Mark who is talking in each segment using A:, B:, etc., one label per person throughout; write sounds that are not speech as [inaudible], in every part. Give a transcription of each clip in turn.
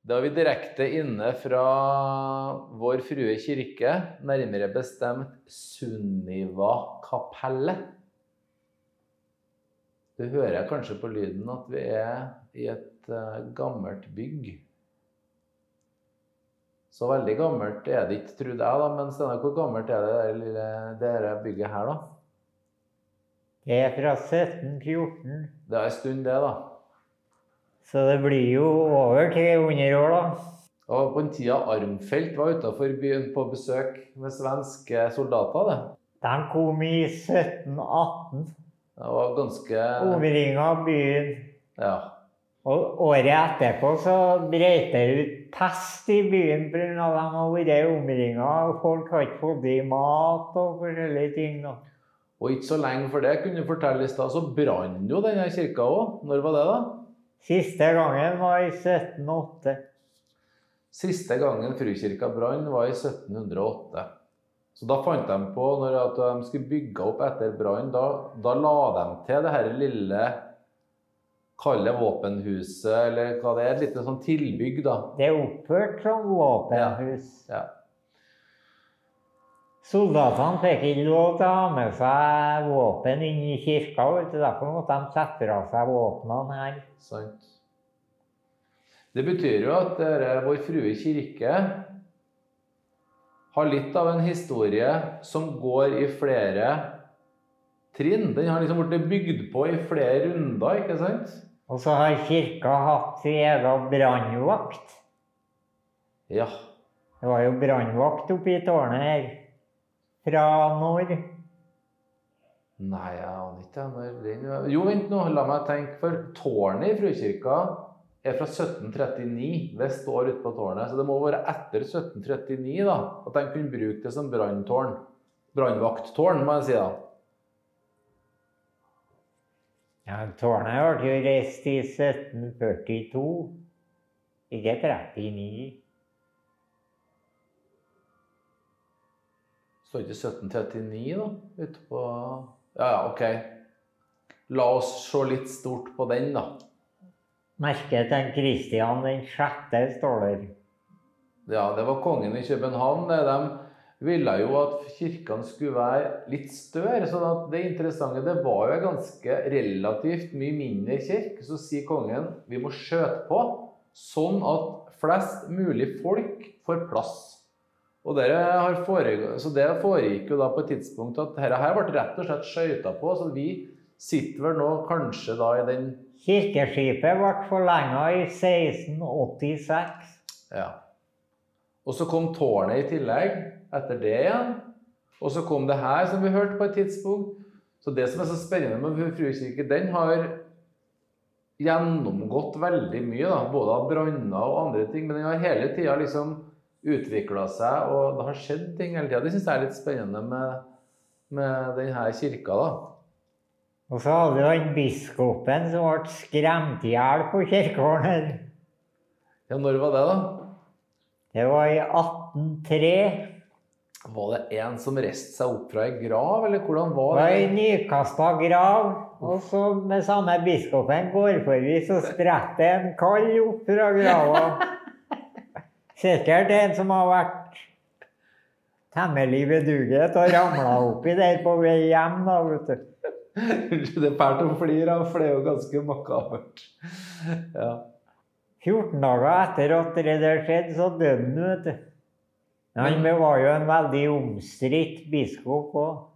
A: Da er vi direkte inne fra Vår Frue kirke, nærmere bestemt Sunniva-kapellet. Du hører kanskje på lyden at vi er i et uh, gammelt bygg. Så veldig gammelt er det ikke, trodde jeg, da. Men Steinar, hvor gammelt er det det lille dette bygget her, da?
B: Det er fra 1714.
A: Det er en stund, det, da.
B: Så det blir jo over 300 år, da.
A: Og på den tida Armfelt var utafor byen på besøk med svenske soldater, det.
B: De kom i 1718.
A: Det var ganske
B: Omringa byen.
A: Ja.
B: Og året etterpå så brøt det ut pest i byen pga. at de har vært omringa. Folk har ikke fått i mat og forskjellige ting. da.
A: Og ikke så lenge for det, kunne du fortelle i stad, så brant jo denne kirka òg. Når var det, da?
B: Siste gangen var i 1708.
A: Siste gangen Frukirka brann, var i 1708. Så da fant de på, når de skulle bygge opp etter brann, da, da, la de til det her lille Kalle våpenhuset, eller hva det er. Et lite sånn tilbygg, da.
B: Det er oppført som våpenhus.
A: Ja. ja.
B: Soldatene fikk ikke lov til å ha med seg våpen inn i kirka. Vet du. Derfor måtte de sette fra seg våpnene her.
A: Sant. Det betyr jo at dere, Vår Frue kirke har litt av en historie som går i flere trinn. Den har liksom blitt bygd på i flere runder, ikke sant?
B: Og så har kirka hatt sin egen brannvakt.
A: Ja.
B: Det var jo brannvakt oppe i tårnet her. Fra når?
A: Nei, jeg aner ikke når den Jo, vent nå, la meg tenke. For tårnet i Frukirka er fra 1739. Det står ute på tårnet. Så det må være etter 1739 da, at de kunne bruke det som branntårn. Brannvakttårn, må jeg si da.
B: Ja, Tårnet ble jo reist i 1742, ikke 39.
A: Står ikke 1739, da? Ute på Ja, ja, OK. La oss se litt stort på den, da.
B: Merket til Kristian den sjette står der.
A: Ja, det var kongen i København. De ville jo at kirkene skulle være litt større. Så det interessante det var jo en ganske relativt mye mindre kirke. Så sier kongen vi må skjøte på sånn at flest mulig folk får plass. Og så det foregikk jo da på et tidspunkt at dette her ble rett og slett skøyta på. Så vi sitter vel nå kanskje da i den
B: Kirkeskipet ble forlenga i 1686.
A: Ja. Og så kom tårnet i tillegg etter det igjen. Og så kom det her, som vi hørte på et tidspunkt. Så det som er så spennende med Frukirke, den har gjennomgått veldig mye, da, både av branner og andre ting. Men den har hele tida liksom utvikla seg, og det har skjedd ting hele tida. Det syns jeg er litt spennende med, med denne kirka. da.
B: Og så hadde vi han biskopen som ble skremt i hjel på kirkegården.
A: Ja, når var det, da?
B: Det var i 1803.
A: Var det en som reiste seg opp fra ei grav, eller hvordan var
B: det?
A: Det
B: var ei nykasta grav. Og så med samme biskopen går forbi, så spretter en kall opp fra grava. [laughs] Sikkert en som har vært temmelig vedugget og ramla oppi der på vei hjem. da, vet du.
A: Det er fælt å flire av, for det er jo ganske makabert. Ja.
B: 14 dager etter at det skjedde, så døde han, vet du. Han var jo en veldig omstridt biskop òg.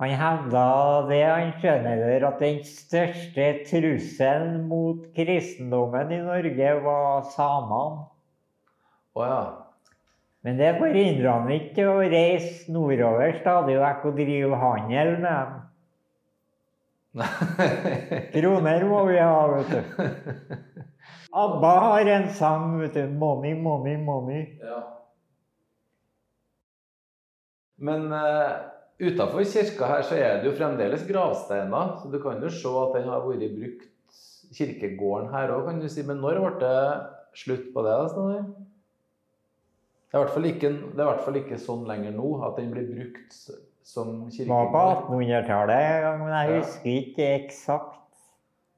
B: Han hevda det, han skjønner at den største trusselen mot kristendommen i Norge var samene.
A: Oh, ja.
B: Men det forhindra han ikke å reise nordover stadig vekk og drive handel med dem. Kroner må vi ha, vet du. ABBA har en sang, vet du. 'Money, money, money'.
A: Ja. Men uh, utafor kirka her så er det jo fremdeles gravsteiner. Så du kan jo se at den har vært brukt, kirkegården her òg, kan du si. Men når ble det slutt på det? Steinar? Det er, ikke, det er i hvert fall ikke sånn lenger nå at den blir brukt som kirkegård.
B: Var på 1800-tallet, men jeg husker ikke eksakt.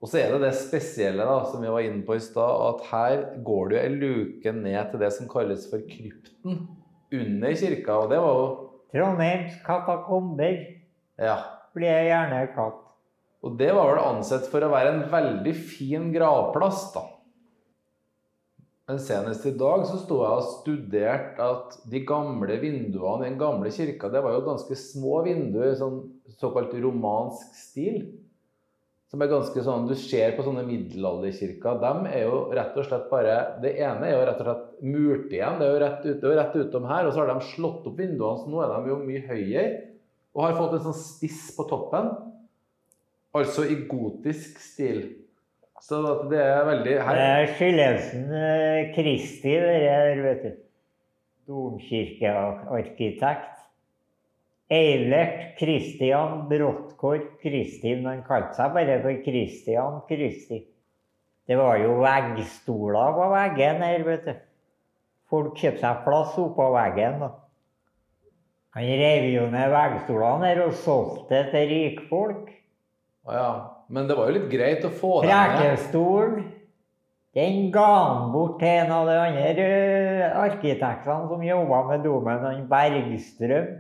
A: Og så er det det spesielle da, som vi var inne på i stad, at her går det jo ei luke ned til det som kalles for krypten under kirka. Og det var jo
B: Trondheims katakomber
A: Ja.
B: blir jeg gjerne kalt.
A: Og det var vel ansett for å være en veldig fin gravplass, da. Men senest i dag så sto jeg og studerte at de gamle vinduene i den gamle kirka, det var jo ganske små vinduer, sånn såkalt romansk stil. Som er ganske sånn, Du ser på sånne middelalderkirker, de er jo rett og slett bare Det ene er jo rett og slett murt igjen, det er jo rett, ut, rett utom her. Og så har de slått opp vinduene, så nå er de jo mye høyere. Og har fått en sånn spiss på toppen. Altså i gotisk stil. Så det er veldig
B: Det er Skillesen eh, Kristi, det der, vet du. Domkirkearkitekt. Eilert Christian Bråttkorp Kristi, men han kalte seg bare for Christian Kristi. Det var jo veggstoler på veggen her, vet du. Folk kjøpte seg plass oppå veggen. da. Han rev jo ned veggstolene her og solgte til rikfolk.
A: Ja. Men det var jo litt greit å få det med.
B: Prekestolen, den ga han bort til en av de andre arkitektene som jobba med domen, han Bergstrøm.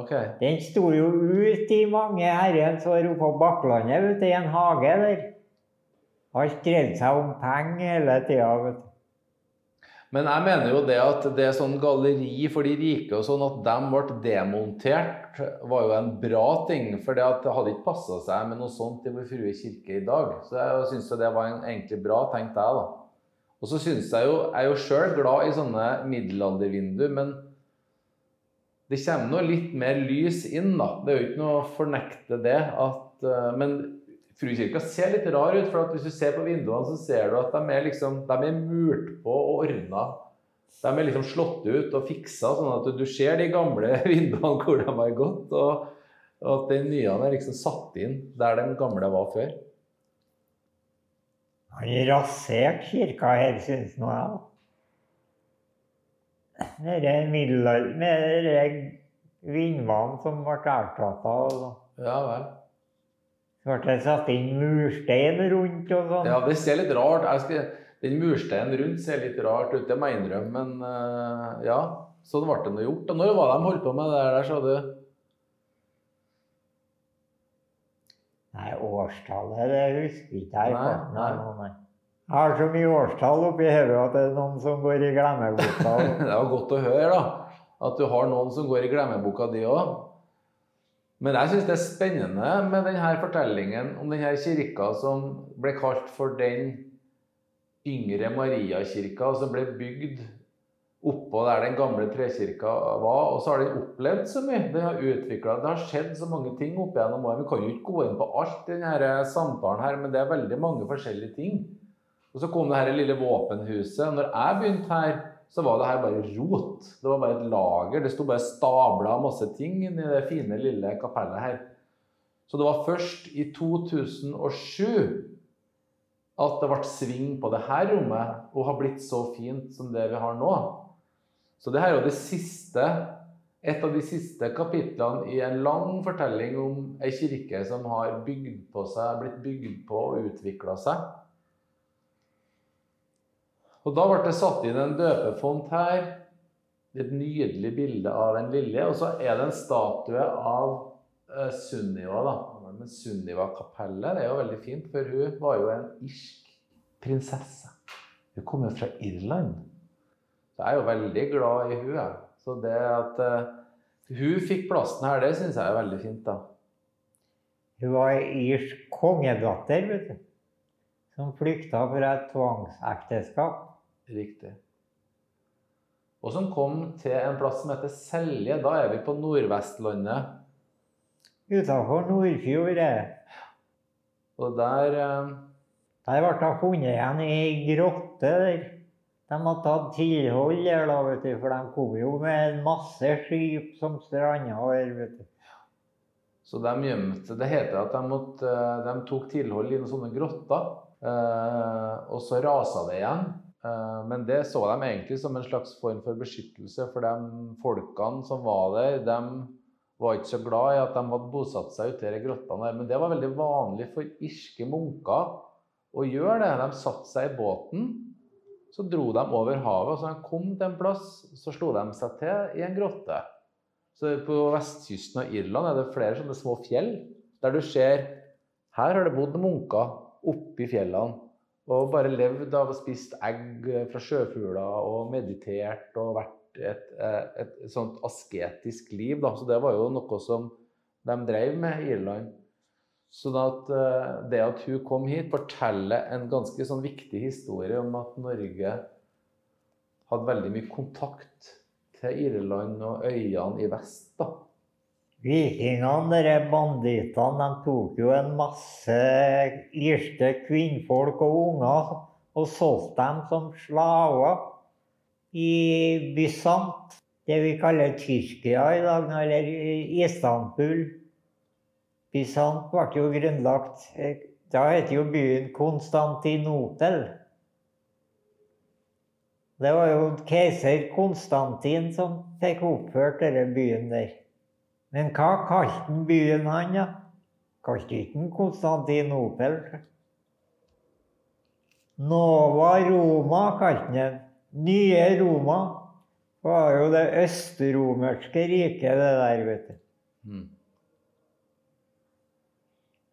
A: Okay.
B: Den sto jo ut i mange herrens år oppe på Bakklandet, ute i en hage der. Alt dreide seg om penger hele tida, vet du.
A: Men jeg mener jo det at det sånn galleri for de rike og sånn, at de ble demontert, var jo en bra ting. For det hadde ikke passa seg med noe sånt i Vår Frue kirke i dag. Så jeg syns det var en, egentlig bra, tenkte jeg, da. Og så syns jeg jo Jeg er jo sjøl glad i sånne middelaldervindu, men det kommer nå litt mer lys inn, da. Det er jo ikke noe å fornekte det. At, eh, men Fruekirka ser litt rar ut, for at hvis du ser på vinduene, så ser du at de er, liksom, de er murt på og ordna. De er liksom slått ut og fiksa, sånn at du ser de gamle [laughs] vinduene hvor de har gått. Og, og at de nye er liksom satt inn der de gamle var før.
B: Han raserte kirka her, syns nå jeg. da. Denne middelalder... Med vindmannen som ble erstatta. og
A: Ja vel.
B: Så ble det satt inn murstein rundt og sånn.
A: Ja, det ser litt rart skal, Den mursteinen rundt ser litt rart ut, det må jeg innrømme. Men uh, ja, ble det nå gjort. Og når var det de holdt på med det der, sa du?
B: Nei, årstallet det husker ikke jeg.
A: Nei,
B: på. Nei, nei, nei. Jeg har så mye årstall oppi hodet at det er noen som går i glemmeboka. [laughs]
A: Det var godt å høre, da. At du har noen som går i glemmeboka di òg. Men jeg syns det er spennende med denne fortellingen om denne kirka som ble kalt for den yngre Mariakirka, som ble bygd oppå der den gamle trekirka var. Og så har den opplevd så mye. Den har utviklet, Det har skjedd så mange ting opp gjennom årene. Vi kan jo ikke gå inn på alt i denne samtalen her, men det er veldig mange forskjellige ting. Og så kom det her lille våpenhuset. Når jeg begynte her, så var det her bare rot. Det var bare et lager. Det sto bare stabla masse ting inni det fine, lille kapellet her. Så det var først i 2007 at det ble sving på det her rommet og har blitt så fint som det vi har nå. Så det her er jo det siste, et av de siste kapitlene i en lang fortelling om ei kirke som har bygd på seg, blitt bygd på og utvikla seg. Og da ble det satt inn en døpefont her. Et nydelig bilde av en lilje. Og så er det en statue av eh, Sunniva. da. Men Sunniva-kapellet er jo veldig fint, for hun var jo en irsk prinsesse. Hun kom jo fra Irland. Så jeg er jo veldig glad i hun, jeg. Så det at eh, hun fikk plassen her, det syns jeg er veldig fint, da.
B: Hun var irsk kongedatter, vet du. Som flykta fra et tvangsekteskap.
A: Riktig. Og som kom til en plass som heter Selje. Da er vi på Nordvestlandet.
B: Utafor Nordfjord. eh.
A: Og der eh,
B: Der ble hun funnet igjen i ei grotte der. De hadde tatt tilhold der, da, vet du, for de kom jo med en masse skip som stranda der. vet du.
A: Så de gjemte Det heter at de, måtte, eh, de tok tilhold i noen sånne grotter. Eh, og så rasa det igjen. Eh, men det så de egentlig som en slags form for beskyttelse, for de folkene som var der, de var ikke så glad i at de hadde bosatt seg ute i grottene. Men det var veldig vanlig for irske munker å gjøre det. De satte seg i båten, så dro de over havet. og Så de kom til en plass, så slo de seg til i en grotte. Så På vestkysten av Irland er det flere sånne små fjell der du ser Her har det bodd munker oppi fjellene og bare levd av og spist egg fra sjøfugler og meditert og vært et, et, et sånt asketisk liv. Da. Så det var jo noe som de drev med i Irland. Sånn at eh, det at hun kom hit, forteller en ganske sånn viktig historie om at Norge hadde veldig mye kontakt til Irland og øyene i vest. da.
B: Vikingene, de bandittene, de tok jo en masse irske kvinnfolk og unger og solgte dem som slaver i Bysant, det vi kaller Tyrkia i dag, eller Istanbul. Bysant ble jo grunnlagt Da heter jo byen Konstantinopel. Det var jo keiser Konstantin som fikk oppført denne byen der. Men hva kalte han byen, han, da? Kalte ikke han Konstantinopel? Nova Roma kalte han den. Nye Roma Det var jo det østromerske riket, det der, vet du.
A: Mm.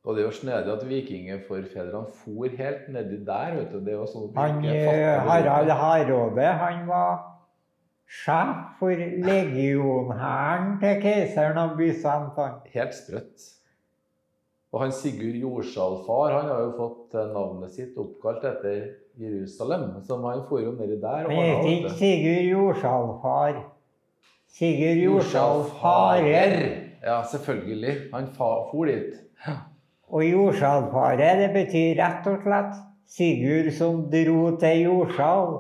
A: Og det er jo snedig at vikingforfedrene for helt nedi der. vet du. Det er jo sånn at
B: Han, eh, Harald Hardråde han var sjef for legionhæren til keiseren av Bysantan.
A: Helt sprøtt. Og han Sigurd Jordsalfar han har jo fått eh, navnet sitt oppkalt etter Jerusalem. Så han for jo nedi der.
B: Han
A: ordnet
B: het ikke. Sigurd Jordsalfar. Sigurd Jordsalfarer.
A: Ja, selvfølgelig. Han for dit.
B: Og jordsalfare, det betyr rett og slett Sigurd som dro til Jordsal.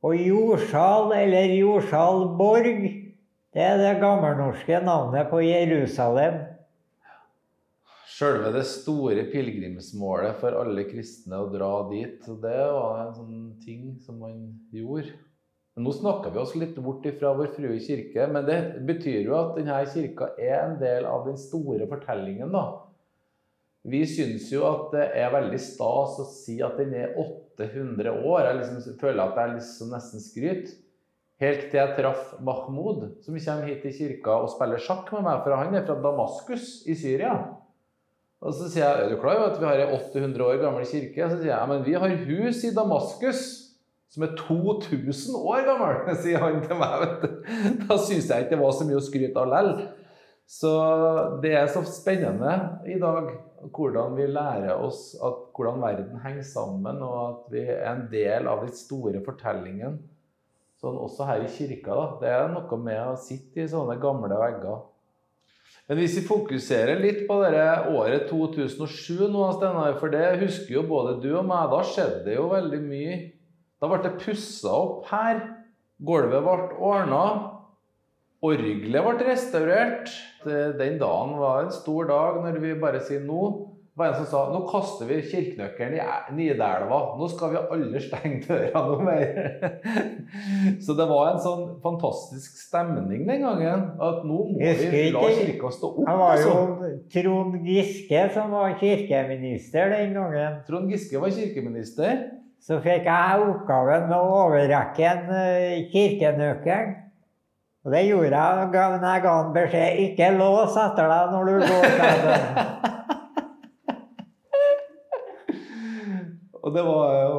B: Og Jordsal, eller Jordsalborg, det er det gammelnorske navnet på Jerusalem.
A: Sjølve det store pilegrimsmålet for alle kristne å dra dit. Det var en sånn ting som man gjorde. Men nå snakker vi oss litt bort ifra Vår Frue kirke, men det betyr jo at denne kirka er en del av den store fortellingen, da. Vi syns jo at det er veldig stas å si at den er 800 år. Jeg liksom føler at er liksom nesten skryt. Helt til jeg traff Mahmoud, som kommer hit til kirka og spiller sjakk med meg, for han er fra Damaskus i Syria. Og så sier jeg er du klar over at vi har ei 800 år gammel kirke? Så sier jeg men vi har hus i Damaskus som er 2000 år gammel, [laughs] sier han til meg. vet du. Da syns jeg ikke det var så mye å skryte av lell. Så det er så spennende i dag hvordan vi lærer oss at hvordan verden henger sammen, og at vi er en del av den store fortellingen. Sånn også her i kirka. da. Det er noe med å sitte i sånne gamle vegger. Men hvis vi fokuserer litt på det året 2007 nå, Steinar, for det husker jo både du og meg, da skjedde det jo veldig mye. Da ble det pussa opp her. Gulvet ble ordna. Orgelet ble restaurert. Den dagen var en stor dag når vi bare sier nå. Det var en som sa nå kaster vi kirkenøkkelen i Nidelva. Nå skal vi alle stenge døra noe mer. [laughs] Så det var en sånn fantastisk stemning den gangen. At nå må vi la kirka stå opp.
B: Det var jo
A: altså.
B: Trond Giske som var kirkeminister den gangen.
A: Trond Giske var kirkeminister.
B: Så fikk jeg oppgaven med å overrekke en eh, kirkenøkkel. Og det gjorde jeg når jeg ga han beskjed ikke lås etter deg når du går. [laughs]
A: Og det var jo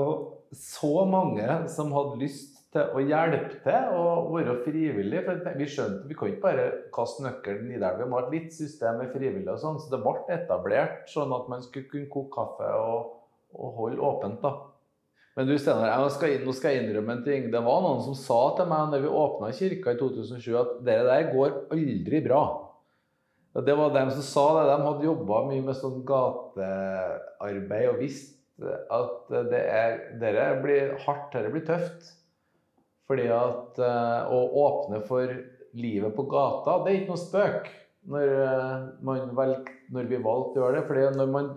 A: så mange som hadde lyst til å hjelpe til og være frivillig. For vi skjønte vi kan ikke bare kaste nøkkelen i der. Vi må ha et litt system med frivillige og sånn. Så det ble etablert sånn at man skulle kunne koke kaffe og, og holde åpent. da. Men du Steinar, nå skal jeg innrømme en ting. Det var noen som sa til meg når vi åpna kirka i 2007, at det der går aldri bra. Det var dem som sa det. De hadde jobba mye med sånn gatearbeid og visste at det er dere blir hardt, dette blir tøft. Fordi at eh, å åpne for livet på gata, det er ikke noe spøk. Når, eh, valg, når vi valgte å gjøre det. Fordi når man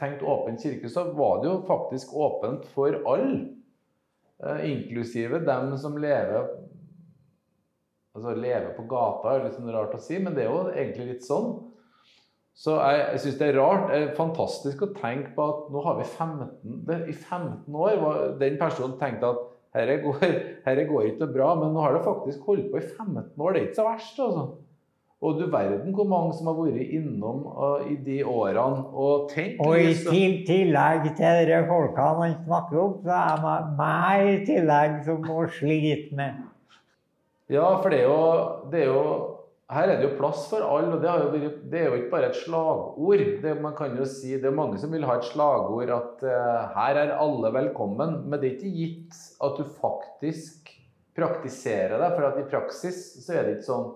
A: tenkte åpen kirke, så var det jo faktisk åpent for alle. Eh, inklusive dem som lever Altså lever på gata, er litt sånn rart å si, men det er jo egentlig litt sånn. Så jeg, jeg syns det er rart, det er fantastisk å tenke på at nå har vi 15 det, I 15 år var den personen tenkte at dette går, herre går ikke bra, men nå har det faktisk holdt på i 15 år. Det er ikke så verst, altså. Og du verden hvor mange som har vært innom uh, i de årene og tenkt
B: Og i til, tillegg til de folkene han snakker om, så er det meg i tillegg som må slite med.
A: Ja, for det er jo, det er jo Her er det jo plass for alle, og det, vært, det er jo ikke bare et slagord. Det, man kan jo si, det er mange som vil ha et slagord at uh, her er alle velkommen, men det er ikke gitt at du faktisk praktiserer det, for at i praksis så er det ikke sånn.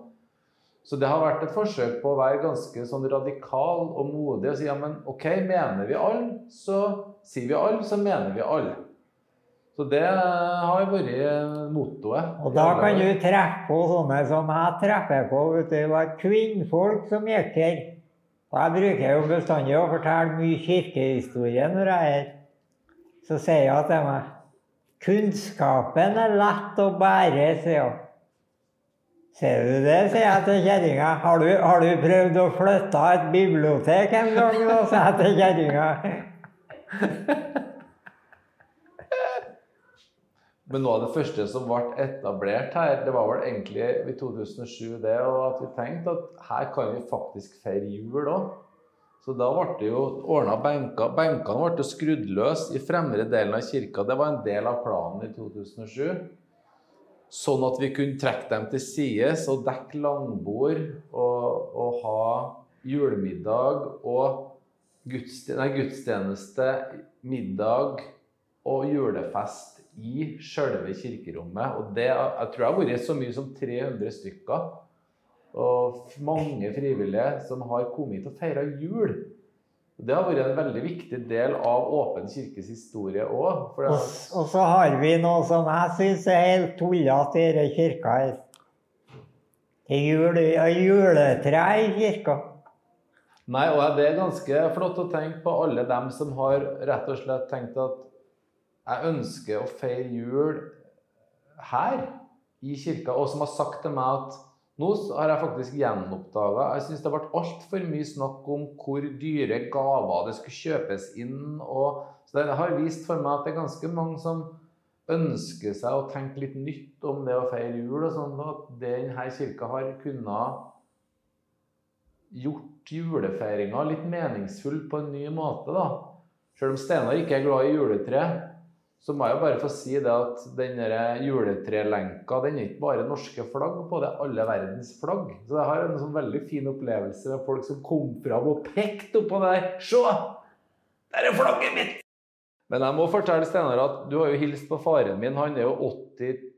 A: Så det har vært et forsøk på å være ganske sånn radikal og modig og si ja, men OK, mener vi alle, så sier vi alle, så mener vi alle. Så det har vært mottoet.
B: Og da kan du treffe på sånne som jeg treffer på. vet du, Det var kvinnfolk som gikk her. Og jeg bruker jo bestandig å fortelle mye kirkehistorie når jeg er her. Så sier jeg til meg Kunnskapen er lett å bære, sier hun. Ser du det, sier jeg til kjerringa. Har, har du prøvd å flytte et bibliotek en gang, da, sier jeg til kjerringa.
A: Men noe av det første som ble etablert her, det var vel egentlig i 2007 det, og at vi tenkte at her kan vi faktisk feire jul òg. Så da ble det jo ordna benker. Benkene ble skrudd løs i fremre delen av kirka. Det var en del av planen i 2007. Sånn at vi kunne trekke dem til sides og dekke langbord og, og ha julemiddag og gudstjeneste, middag og julefest i sjølve kirkerommet. Og det, jeg tror det har vært så mye som 300 stykker. Og mange frivillige som har kommet hit og feira jul. Det har vært en veldig viktig del av Åpen kirkes historie òg.
B: Og, og så har vi noe som jeg syns er helt tullete i denne kirka her. Er jule, juletre i kirka.
A: Nei, og det er ganske flott å tenke på alle dem som har rett og slett tenkt at jeg ønsker å feire jul her i kirka, og som har sagt til meg at nå har jeg faktisk gjenoppdaga Jeg syns det ble altfor mye snakk om hvor dyre gaver det skulle kjøpes inn. Og, så det har vist for meg at det er ganske mange som ønsker seg å tenke litt nytt om det å feire jul. og sånn, At denne kirka har kunnet gjort julefeiringa litt meningsfull på en ny måte. da. Selv om Steinar ikke er glad i juletre, så må jeg jo bare få si det at den juletrelenka den er ikke bare norske flagg på, det er alle verdens flagg. Så jeg har en sånn veldig fin opplevelse med folk som kom fram og pekte oppå der. Se! Der er flagget mitt! Men jeg må fortelle Steinar at du har jo hilst på faren min. Han er jo 82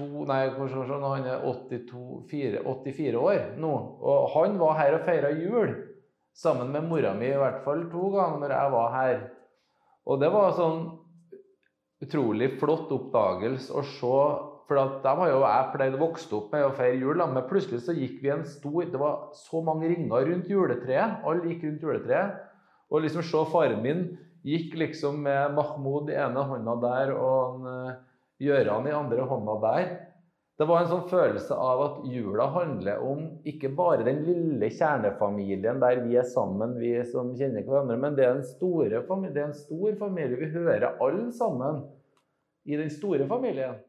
A: Nei, han er 82, 4, 84 år nå. Og han var her og feira jul sammen med mora mi i hvert fall to ganger når jeg var her. Og det var sånn utrolig flott oppdagelse å se. For dem har jo jeg pleid å vokse opp med å feire jul, men plutselig så gikk vi en stor Det var så mange ringer rundt juletreet. Alle gikk rundt juletreet. Og liksom se faren min gikk liksom med Mahmoud i ene hånda der og eh, Gjøran i andre hånda der. Det var en sånn følelse av at jula handler om ikke bare den lille kjernefamilien der vi er sammen, vi som kjenner hverandre, men det er en, store familie, det er en stor familie. Vi hører alle sammen i den store familien.